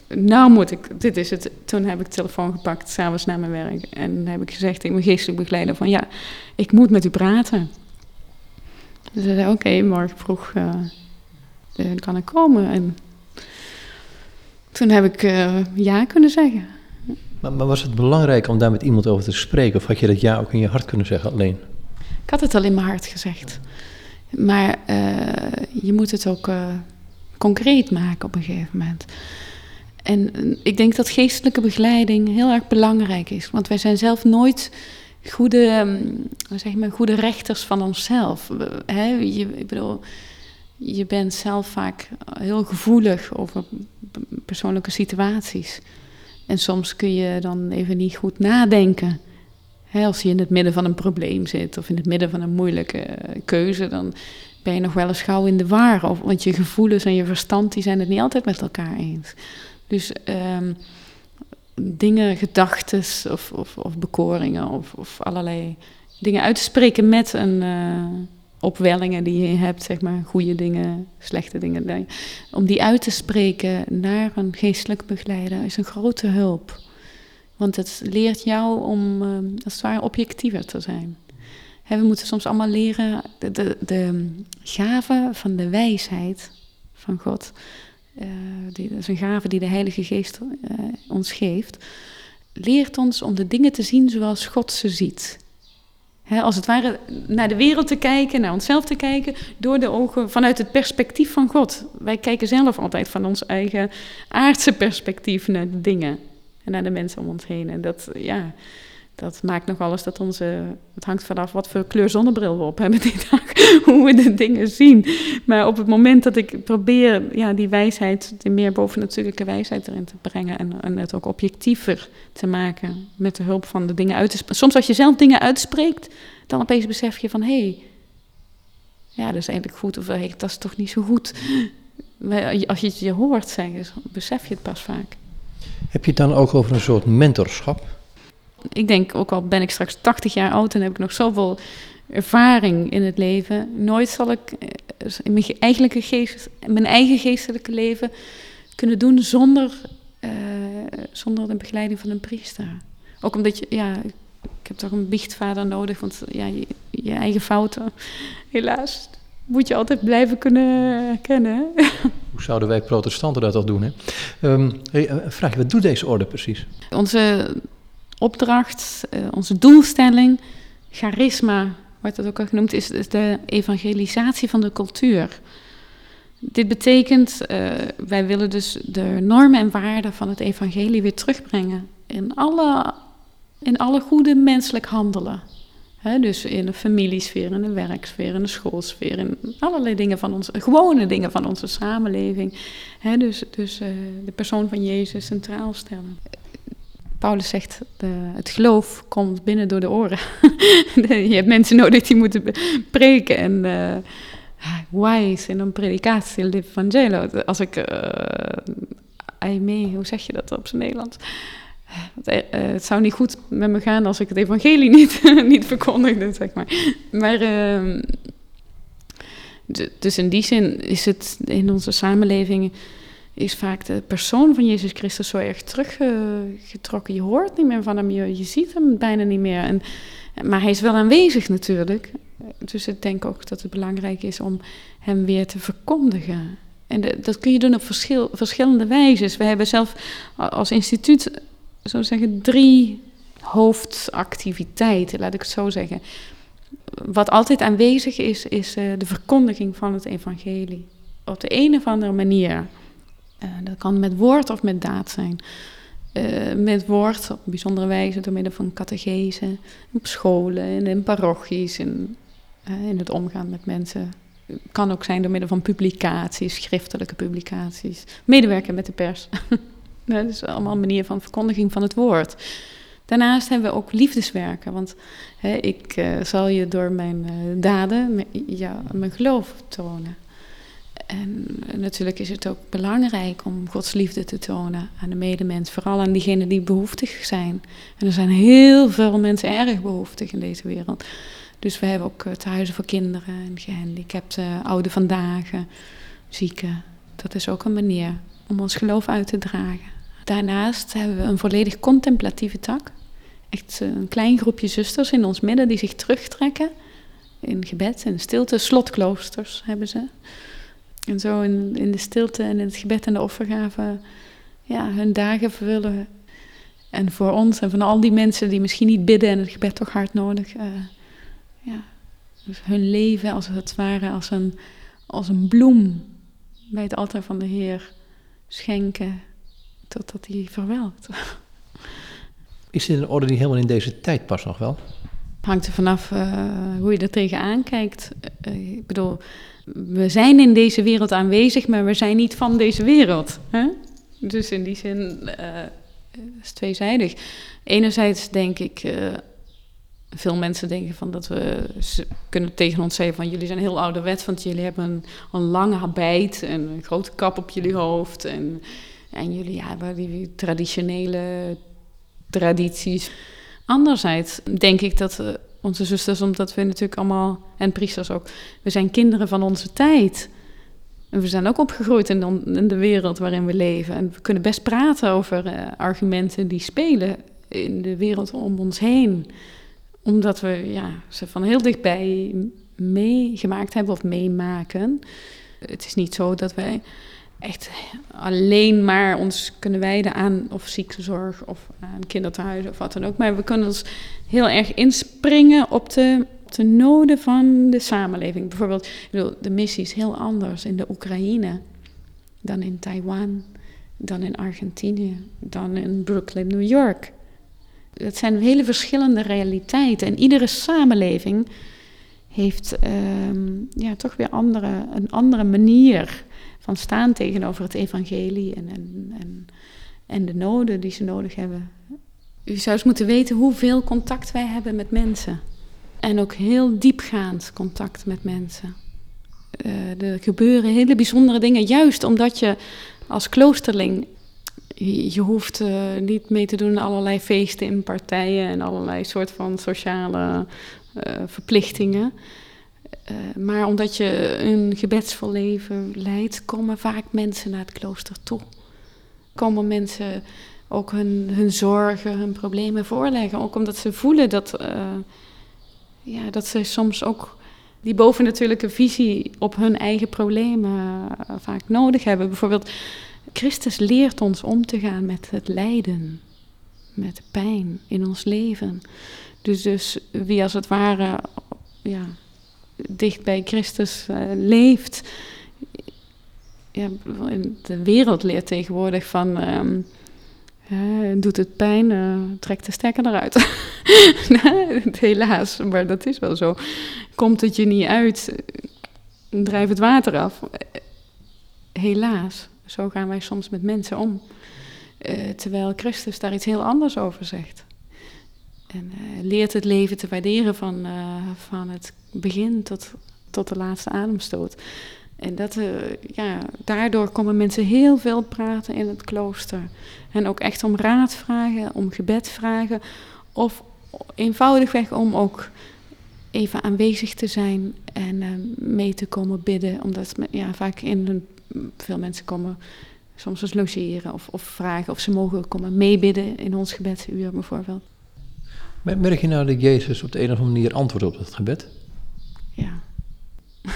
nou moet ik, dit is het. Toen heb ik de telefoon gepakt, s'avonds na mijn werk. En heb ik gezegd tegen mijn geestelijk begeleider van, ja, ik moet met u praten. Dus hij zei, oké, morgen vroeg uh, kan ik komen. En toen heb ik uh, ja kunnen zeggen. Maar, maar, was het belangrijk om daar met iemand over te spreken? Of had je dat ja ook in je hart kunnen zeggen alleen? Ik had het al in mijn hart gezegd. Maar uh, je moet het ook uh, concreet maken op een gegeven moment. En ik denk dat geestelijke begeleiding heel erg belangrijk is. Want wij zijn zelf nooit goede, um, zeg maar, goede rechters van onszelf. He, je, ik bedoel, je bent zelf vaak heel gevoelig over persoonlijke situaties. En soms kun je dan even niet goed nadenken. als je in het midden van een probleem zit of in het midden van een moeilijke eh, keuze, dan ben je nog wel eens gauw in de war. Of, want je gevoelens en je verstand die zijn het niet altijd met elkaar eens. Dus um, dingen, gedachten of, of, of, bekoringen of, of, allerlei dingen uit te spreken met een, uh, opwellingen die je hebt, zeg maar, goede dingen, slechte dingen. Om die uit te spreken naar een geestelijk begeleider is een grote hulp. Want het leert jou om, uh, als het ware, objectiever te zijn. we moeten soms allemaal leren de, de, de gave van de wijsheid van God. Uh, die, dat is een gave die de Heilige Geest uh, ons geeft. Leert ons om de dingen te zien zoals God ze ziet als het ware naar de wereld te kijken, naar onszelf te kijken, door de ogen vanuit het perspectief van God. Wij kijken zelf altijd van ons eigen aardse perspectief naar de dingen en naar de mensen om ons heen. En dat, ja, dat maakt nog eens dat onze. Het hangt vanaf wat voor kleur zonnebril we op hebben die dag, hoe we de dingen zien. Maar op het moment dat ik probeer ja, die wijsheid, die meer bovennatuurlijke wijsheid erin te brengen en, het ook objectiever te maken met de hulp van de dingen uit te spreken. Soms als je zelf dingen uitspreekt, dan opeens besef je van hé, hey, ja, dat is eigenlijk goed of hey, dat is toch niet zo goed. Als je het je hoort zeggen, besef je het pas vaak. Heb je het dan ook over een soort mentorschap? Ik denk, ook al ben ik straks 80 jaar oud en heb ik nog zoveel ervaring in het leven, nooit zal ik eh, in mijn, eigenlijke geest, mijn eigen geestelijke leven kunnen doen zonder, uh, zonder de begeleiding van een priester. Ook omdat je, ja, ik heb toch een biechtvader nodig, want ja, je, je eigen fouten, helaas, moet je altijd blijven kunnen herkennen. Hoe zouden wij protestanten dat al doen? Hè? Um, hey, vraag je, wat doet deze orde precies? Onze opdracht, uh, onze doelstelling, charisma, wordt dat ook al genoemd, is, de evangelisatie van de cultuur. Dit betekent, uh, wij willen dus de normen en waarden van het evangelie weer terugbrengen in alle, in alle goede menselijk handelen. dus in de familiesfeer, in de werksfeer, in de schoolsfeer, in allerlei dingen van onze, gewone dingen van onze samenleving. dus dus uh, de persoon van Jezus centraal stellen. Paulus zegt, het geloof komt binnen door de oren. je hebt mensen nodig die moeten preken. En uh, why is in een predikatie l'Evangelo? Als ik, uh, hoe zeg je dat op zijn Nederlands? Uh, het zou niet goed met me gaan als ik het evangelie niet, niet verkondigde, zeg maar. Maar, uh, dus in die zin is het in onze samenleving is vaak de persoon van Jezus Christus zo erg teruggetrokken. Je hoort niet meer van hem, je, ziet hem bijna niet meer. En, maar hij is wel aanwezig natuurlijk. Dus ik denk ook dat het belangrijk is om hem weer te verkondigen. En dat kun je doen op verschil, verschillende wijzes. We hebben zelf als instituut, zo zeggen, drie hoofdactiviteiten, laat ik het zo zeggen. Wat altijd aanwezig is, is uh, de verkondiging van het evangelie. Op de een of andere manier. Uh, dat kan met woord of met daad zijn. Uh, met woord op bijzondere wijze door middel van catechese, op scholen en in parochies, in, in het omgaan met mensen. Kan ook zijn door middel van publicaties, schriftelijke publicaties, medewerken met de pers. dat is allemaal een manier van verkondiging van het woord. Daarnaast hebben we ook liefdeswerken, want hè, ik zal je door mijn daden ja, mijn geloof tonen. En natuurlijk is het ook belangrijk om Gods liefde te tonen aan de medemens, vooral aan diegenen die behoeftig zijn. En er zijn heel veel mensen erg behoeftig in deze wereld. Dus we hebben ook het huizen voor kinderen en gehandicapten, oude vandaag, zieken. Dat is ook een manier om ons geloof uit te dragen. Daarnaast hebben we een volledig contemplatieve tak. Echt een klein groepje zusters in ons midden die zich terugtrekken in gebed en stilte. Slotkloosters hebben ze. En zo in, in de stilte en in het gebed en de offergave ja, hun dagen vervullen. En voor ons en van al die mensen die misschien niet bidden en het gebed toch hard nodig. Uh, ja, dus hun leven als het ware als een, als een bloem bij het altaar van de Heer schenken totdat hij verwelkt. Is dit een orde die helemaal in deze tijd past nog wel? Hangt er vanaf uh, hoe je er tegenaan kijkt. Uh, ik bedoel, we zijn in deze wereld aanwezig, maar we zijn niet van deze wereld. Hè? Dus in die zin uh, is het tweezijdig. Enerzijds denk ik, veel mensen denken van dat we kunnen tegen ons zeggen van jullie zijn heel ouderwet, want jullie hebben een, lange habit en een grote kap op jullie hoofd en, en jullie hebben die traditionele tradities. Anderzijds denk ik dat onze zusters, omdat we natuurlijk allemaal, en priesters ook, we zijn kinderen van onze tijd. En we zijn ook opgegroeid in de, wereld waarin we leven. En we kunnen best praten over uh, argumenten die spelen in de wereld om ons heen. Omdat we ja, ze van heel dichtbij meegemaakt hebben of meemaken. Het is niet zo dat wij echt alleen maar ons kunnen wijden aan of ziektezorg of aan kinderthuizen of wat dan ook. Maar we kunnen ons heel erg inspringen op de, op de noden van de samenleving. Bijvoorbeeld, de missie is heel anders in de Oekraïne dan in Taiwan, dan in Argentinië, dan in Brooklyn, New York. Het zijn hele verschillende realiteiten en iedere samenleving heeft uh, ja, toch weer andere, een andere manier van staan tegenover het evangelie en, en, en, en de noden die ze nodig hebben. U zou eens moeten weten hoeveel contact wij hebben met mensen. En ook heel diepgaand contact met mensen. Uh, er gebeuren hele bijzondere dingen, juist omdat je als kloosterling je hoeft uh, niet mee te doen aan allerlei feesten in partijen en allerlei soort van sociale uh, verplichtingen. Uh, maar omdat je een gebedsvol leven leidt, komen vaak mensen naar het klooster toe. Komen mensen ook hun, hun zorgen, hun problemen voorleggen. Ook omdat ze voelen dat, uh, ja, dat ze soms ook die bovennatuurlijke visie op hun eigen problemen uh, vaak nodig hebben. Bijvoorbeeld, Christus leert ons om te gaan met het lijden, met pijn in ons leven. Dus, dus wie als het ware ja, dicht bij Christus uh, leeft. Ja, de wereld leert tegenwoordig van. Uh, doet het pijn, uh, trek de stekker eruit. Helaas, maar dat is wel zo. Komt het je niet uit, drijf het water af. Helaas, zo gaan wij soms met mensen om. terwijl Christus daar iets heel anders over zegt. En uh, leert het leven te waarderen van, uh, van het begin tot, tot de laatste ademstoot. En dat, uh, ja, daardoor komen mensen heel veel praten in het klooster. En ook echt om raad vragen, om gebed vragen. Of eenvoudigweg om ook even aanwezig te zijn en mee te komen bidden. Omdat ja, vaak in veel mensen komen soms eens logeren of, of vragen of ze mogen komen meebidden in ons gebedsuur bijvoorbeeld. Merk je nou dat Jezus op de een of andere manier antwoordt op dat gebed? Ja.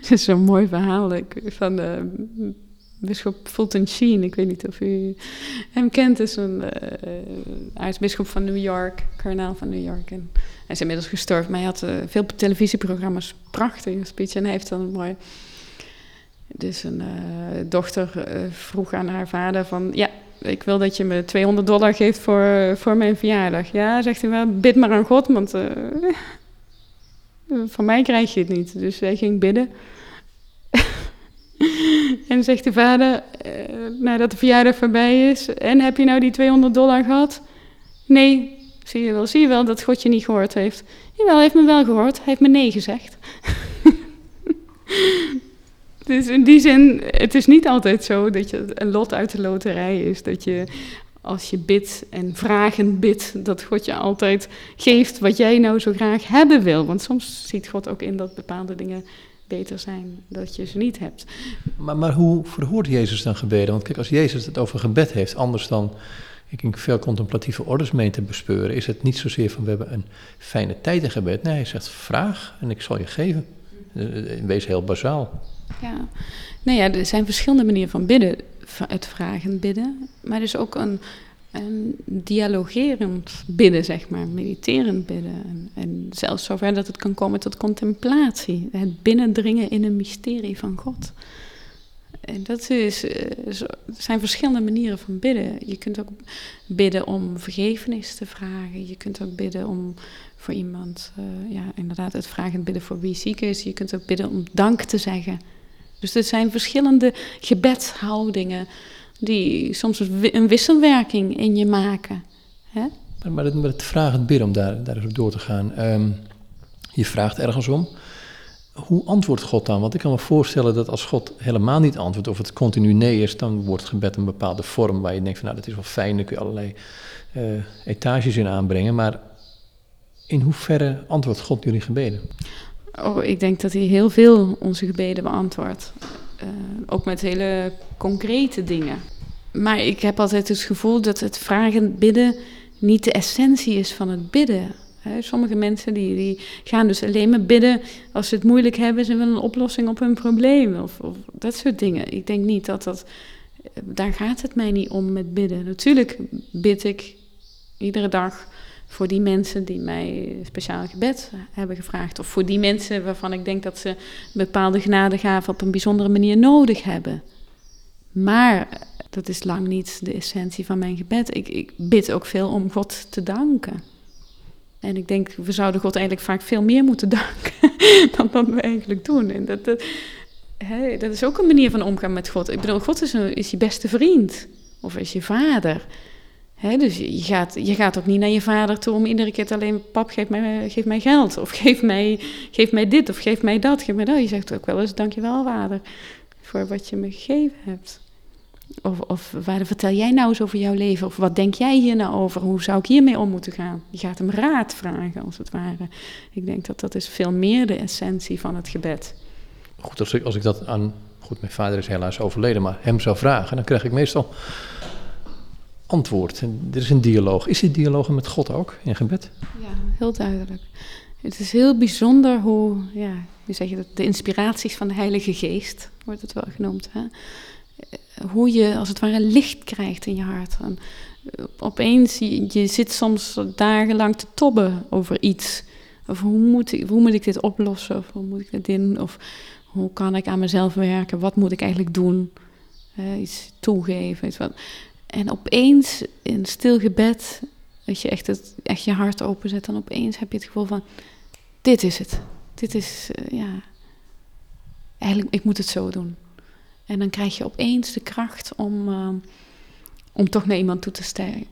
Het is zo'n mooi verhaal van uh, bischop Fulton Sheen. Ik weet niet of u hem kent. Is een uh, aartsbisschop van New York, kardinaal van New York. En hij is inmiddels gestorven, maar hij had veel televisieprogramma's. Prachtige speech. En hij heeft dan een mooi... Dus een dochter vroeg aan haar vader van... Ja, ik wil dat je me 200 dollar geeft voor, voor mijn verjaardag. Ja, zegt hij wel, bid maar aan God, want van mij krijg je het niet. Dus hij ging bidden. en zegt de vader, uh, nadat de verjaardag voorbij is, en heb je nou die 200 dollar gehad? Nee, zie je wel, zie je wel dat God je niet gehoord heeft. Jawel, hij heeft me wel gehoord, hij heeft me nee gezegd. dus in die zin, het is niet altijd zo dat je een lot uit de loterij is, dat je als je bidt en vragen bidt, dat God je altijd geeft wat jij nou zo graag hebben wil. Want soms ziet God ook in dat bepaalde dingen beter zijn dat je ze niet hebt. Maar, maar hoe verhoort Jezus dan gebeden? Want kijk, als Jezus het over gebed heeft, anders dan ik veel contemplatieve orders mee te bespeuren, is het niet zozeer van we hebben een fijne tijd in gebed. Nee, hij zegt vraag en ik zal je geven. Eh, wees heel bazaal. Ja, nou ja, er zijn verschillende manieren van bidden. Het vragen bidden, maar er is ook een, een dialogerend bidden, zeg maar, mediterend bidden. En, en zelfs zover dat het kan komen tot contemplatie, het binnendringen in een mysterie van God. En dat is, eh, zijn verschillende manieren van bidden. Je kunt ook bidden om vergevenis te vragen. Je kunt ook bidden om voor iemand, uh, ja, inderdaad, het vragen bidden voor wie ziek is. Je kunt ook bidden om dank te zeggen. Dus er zijn verschillende gebedshoudingen die soms een wisselwerking in je maken. Hè? Maar het, het vragen, het bidden, om daar, daar op door te gaan. Ehm, je vraagt ergens om. Hoe antwoordt God dan? Want ik kan me voorstellen dat als God helemaal niet antwoordt, of het continu nee is, dan wordt gebed een bepaalde vorm waar je denkt van nou dat is wel fijn, daar kun je allerlei uh, etages in aanbrengen. Maar in hoeverre antwoordt God jullie gebeden? Oh, ik denk dat hij heel veel onze gebeden beantwoordt. Uh, ook met hele concrete dingen. Maar ik heb altijd het gevoel dat het vragen bidden niet de essentie is van het bidden. sommige mensen die, die gaan dus alleen maar bidden als ze het moeilijk hebben, ze willen een oplossing op hun probleem of, of dat soort dingen. Ik denk niet dat dat, daar gaat het mij niet om met bidden. Natuurlijk bid ik iedere dag voor die mensen die mij speciaal gebed hebben gevraagd. Of voor die mensen waarvan ik denk dat ze een bepaalde genadegaven op een bijzondere manier nodig hebben. Maar dat is lang niet de essentie van mijn gebed. Ik, ik bid ook veel om God te danken. En ik denk, we zouden God eigenlijk vaak veel meer moeten danken dan wat we eigenlijk doen. En dat, dat, dat is ook een manier van omgaan met God. Ik bedoel, God is, een, is je beste vriend. Of is je vader dus je gaat, je gaat ook niet naar je vader toe om iedere keer alleen, pap, geef mij, geef mij geld. Of geef mij, geef mij dit, of geef mij dat, geef mij dat. Je zegt ook wel eens, dankjewel vader, voor wat je me gegeven hebt. Of, of waar vertel jij nou eens over jouw leven? Of wat denk jij hier nou over? Hoe zou ik hiermee om moeten gaan? Je gaat hem raad vragen, als het ware. Ik denk dat dat is veel meer de essentie van het gebed. Goed, als ik, als ik dat aan... Goed, mijn vader is helaas overleden, maar hem zou vragen... dan krijg ik meestal antwoord. Er is een dialoog. Is die dialoog met God ook in gebed? Ja, heel duidelijk. Het is heel bijzonder hoe, ja, hoe zeg je dat, de inspiraties van de Heilige Geest, wordt het wel genoemd. Hè? Hoe je als het ware licht krijgt in je hart. En eh, opeens, je, je zit soms dagenlang te tobben over iets. Of hoe moet, ik, hoe moet ik dit oplossen? Of hoe moet ik dit doen? Of hoe kan ik aan mezelf werken? Wat moet ik eigenlijk doen? iets toegeven. Iets wat. En opeens in stil gebed, dat je echt, het, echt je hart openzet, dan opeens heb je het gevoel van, dit is het. Dit is, uh, ja, eigenlijk, ik moet het zo doen. En dan krijg je opeens de kracht om, uh, om toch naar iemand toe te,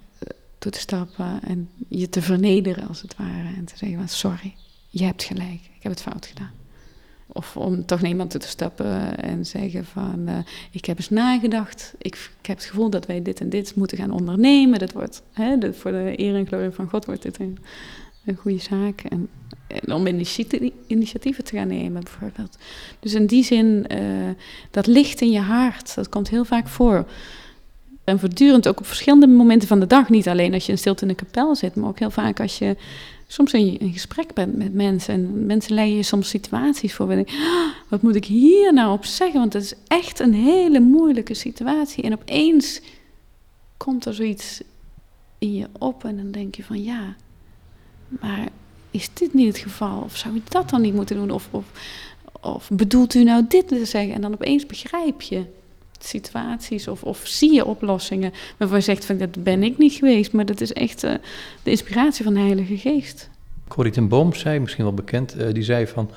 toe te stappen en je te vernederen als het ware. En te zeggen, sorry, je hebt gelijk, ik heb het fout gedaan. Of om toch naar iemand te stappen en zeggen van... Uh, ik heb eens nagedacht, ik, ik, heb het gevoel dat wij dit en dit moeten gaan ondernemen. Dat wordt, hè, voor de eer en glorie van God wordt dit een, een goede zaak. En, om initiatieven te gaan nemen bijvoorbeeld. Dus in die zin, uh, dat licht in je hart, dat komt heel vaak voor. En voortdurend ook op verschillende momenten van de dag. Niet alleen als je in stilte in de kapel zit, maar ook heel vaak als je soms in, in gesprek bent met mensen en mensen leggen je soms situaties voor. En ik, "Ah, wat moet ik hier nou op zeggen? Want het is echt een hele moeilijke situatie. En opeens komt er zoiets in je op en dan denk je van ja, maar is dit niet het geval? Of zou je dat dan niet moeten doen? Of, of, of bedoelt u nou dit te zeggen? En dan opeens begrijp je situaties of, of zie je oplossingen waarvan je zegt van dat ben ik niet geweest, maar dat is echt eh, de inspiratie van de Heilige Geest. Corrie ten Boom zei, misschien wel bekend, eh, die zei van...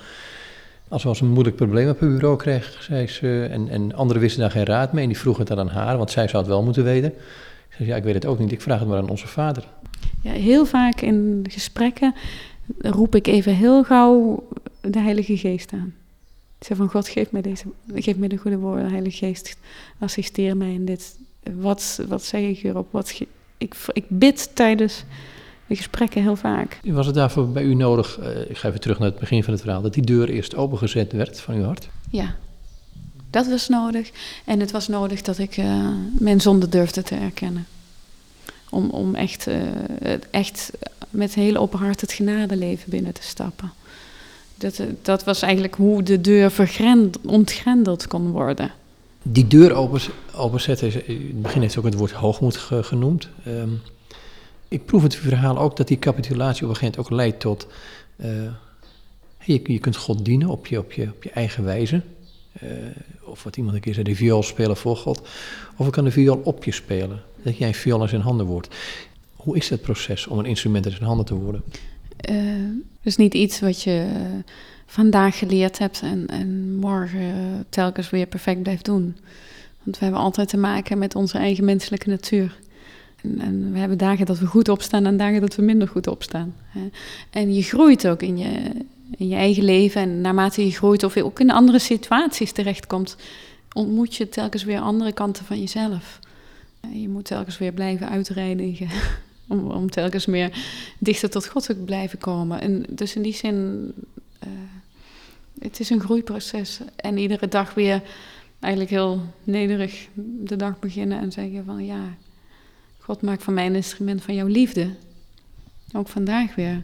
Als we eens een moeilijk probleem op het bureau kregen, zei ze, en, en anderen wisten daar geen raad mee, en die vroegen het dan aan haar, want zij zou het wel moeten weten. Ik zei, ja, ik weet het ook niet, ik vraag het maar aan onze vader. Ja, heel vaak in gesprekken roep ik even heel gauw de Heilige Geest aan. Ik zeg van God, geef mij, deze, geef mij de goede woorden, Heilige Geest, assisteer mij in dit. Wat, wat zeg ik hierop? Wat, ik, ik bid tijdens de gesprekken heel vaak. Was het daarvoor bij u nodig, eh, ik ga even terug naar het begin van het verhaal, dat die deur eerst opengezet werd van uw hart? Ja, dat was nodig. En het was nodig dat ik eh, mijn zonde durfde te erkennen. Om, om echt, eh, echt met heel open hart het genadeleven binnen te stappen. Dat, eh, dat was eigenlijk hoe de deur ontgrendeld kon worden. Die deur openzetten, is- in het begin heeft ook het woord hoogmoed ge- genoemd. Ehm, ik proef het verhaal ook dat die capitulatie op een gegeven moment ook leidt tot... eh, je, je kunt God dienen op je, op je, op je eigen wijze. Eh, of wat iemand een keer zei, de viool spelen voor God. Of ik kan de viool op je spelen. Dat jij een viool in zijn handen wordt. Hoe is dat proces om een instrument in zijn handen te worden? Eh, dus niet iets wat je eh, vandaag geleerd hebt en, en morgen eh, telkens weer perfect blijft doen. Want we hebben altijd te maken met onze eigen menselijke natuur. En, en we hebben dagen dat we goed opstaan en dagen dat we minder goed opstaan. Hè. En je groeit ook in je, in je eigen leven. En naarmate je groeit of je ook in andere situaties terechtkomt, ontmoet je telkens weer andere kanten van jezelf. Je moet telkens weer blijven uitreinigen. Om, om telkens meer dichter tot God te blijven komen. En dus in die zin, eh, het is een groeiproces. En iedere dag weer eigenlijk heel nederig de dag beginnen en zeggen van ja, God maakt van mij een instrument van jouw liefde. Ook vandaag weer.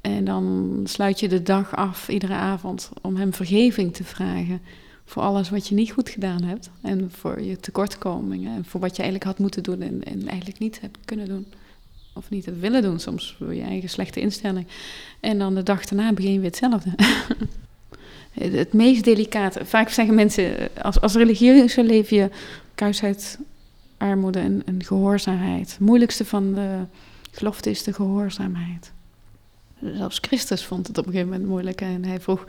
En dan sluit je de dag af, iedere avond, om hem vergeving te vragen. Voor alles wat je niet goed gedaan hebt. En voor je tekortkomingen. En voor wat je eigenlijk had moeten doen en, en eigenlijk niet hebt kunnen doen. Of niet hebt willen doen, soms door je eigen slechte instelling. En dan de dag daarna begin je weer hetzelfde. het, het meest delicate. Vaak zeggen mensen, als, als religieuze leef je kuisheid, armoede en, en gehoorzaamheid. Het moeilijkste van de gelofte is de gehoorzaamheid. Zelfs Christus vond het op een gegeven moment moeilijk. En hij vroeg,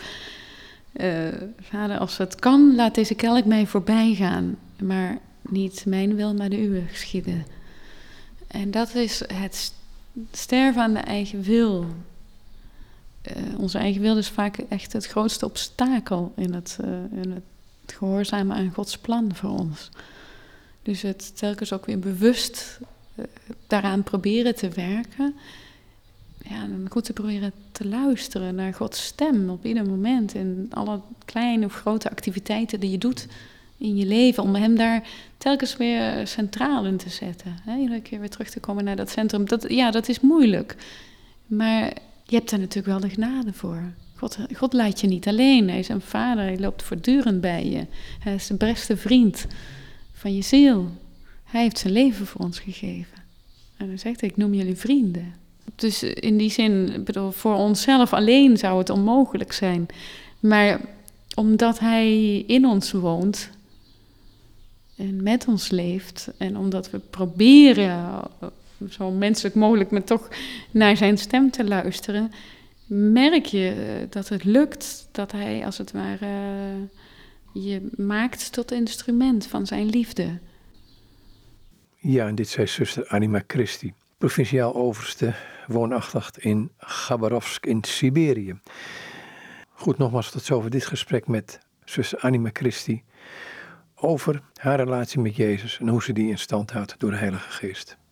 eh, vader, als het kan, laat deze kelk mij voorbij gaan. Maar niet mijn wil, maar de uwe geschieden. En dat is het sterven aan de eigen wil. Eh, onze eigen wil is vaak echt het grootste obstakel in het, eh, in het gehoorzamen aan Gods plan voor ons. Dus het telkens ook weer bewust eh, daaraan proberen te werken. Ja, en goed te proberen te luisteren naar Gods stem op ieder moment. In alle kleine of grote activiteiten die je doet in je leven. Om hem daar telkens weer centraal in te zetten. Hè? Iedere keer weer terug te komen naar dat centrum. Dat, ja, dat is moeilijk. Maar je hebt daar natuurlijk wel de genade voor. God, God laat je niet alleen. Hij is een vader. Hij loopt voortdurend bij je. Hij is de beste vriend van je ziel. Hij heeft zijn leven voor ons gegeven. En hij zegt, ik noem jullie vrienden. Dus in die zin, bedoel, voor onszelf alleen zou het onmogelijk zijn. Maar omdat hij in ons woont en met ons leeft, en omdat we proberen zo menselijk mogelijk, maar toch naar zijn stem te luisteren, merk je dat het lukt, dat hij als het ware je maakt tot instrument van zijn liefde. Ja, en dit zei zuster Anima Christi, provinciaal overste, woonachtig in Gabarovsk in Siberië. Goed, nogmaals tot zover dit gesprek met zuster Anima Christi over haar relatie met Jezus en hoe ze die in stand houdt door de Heilige Geest.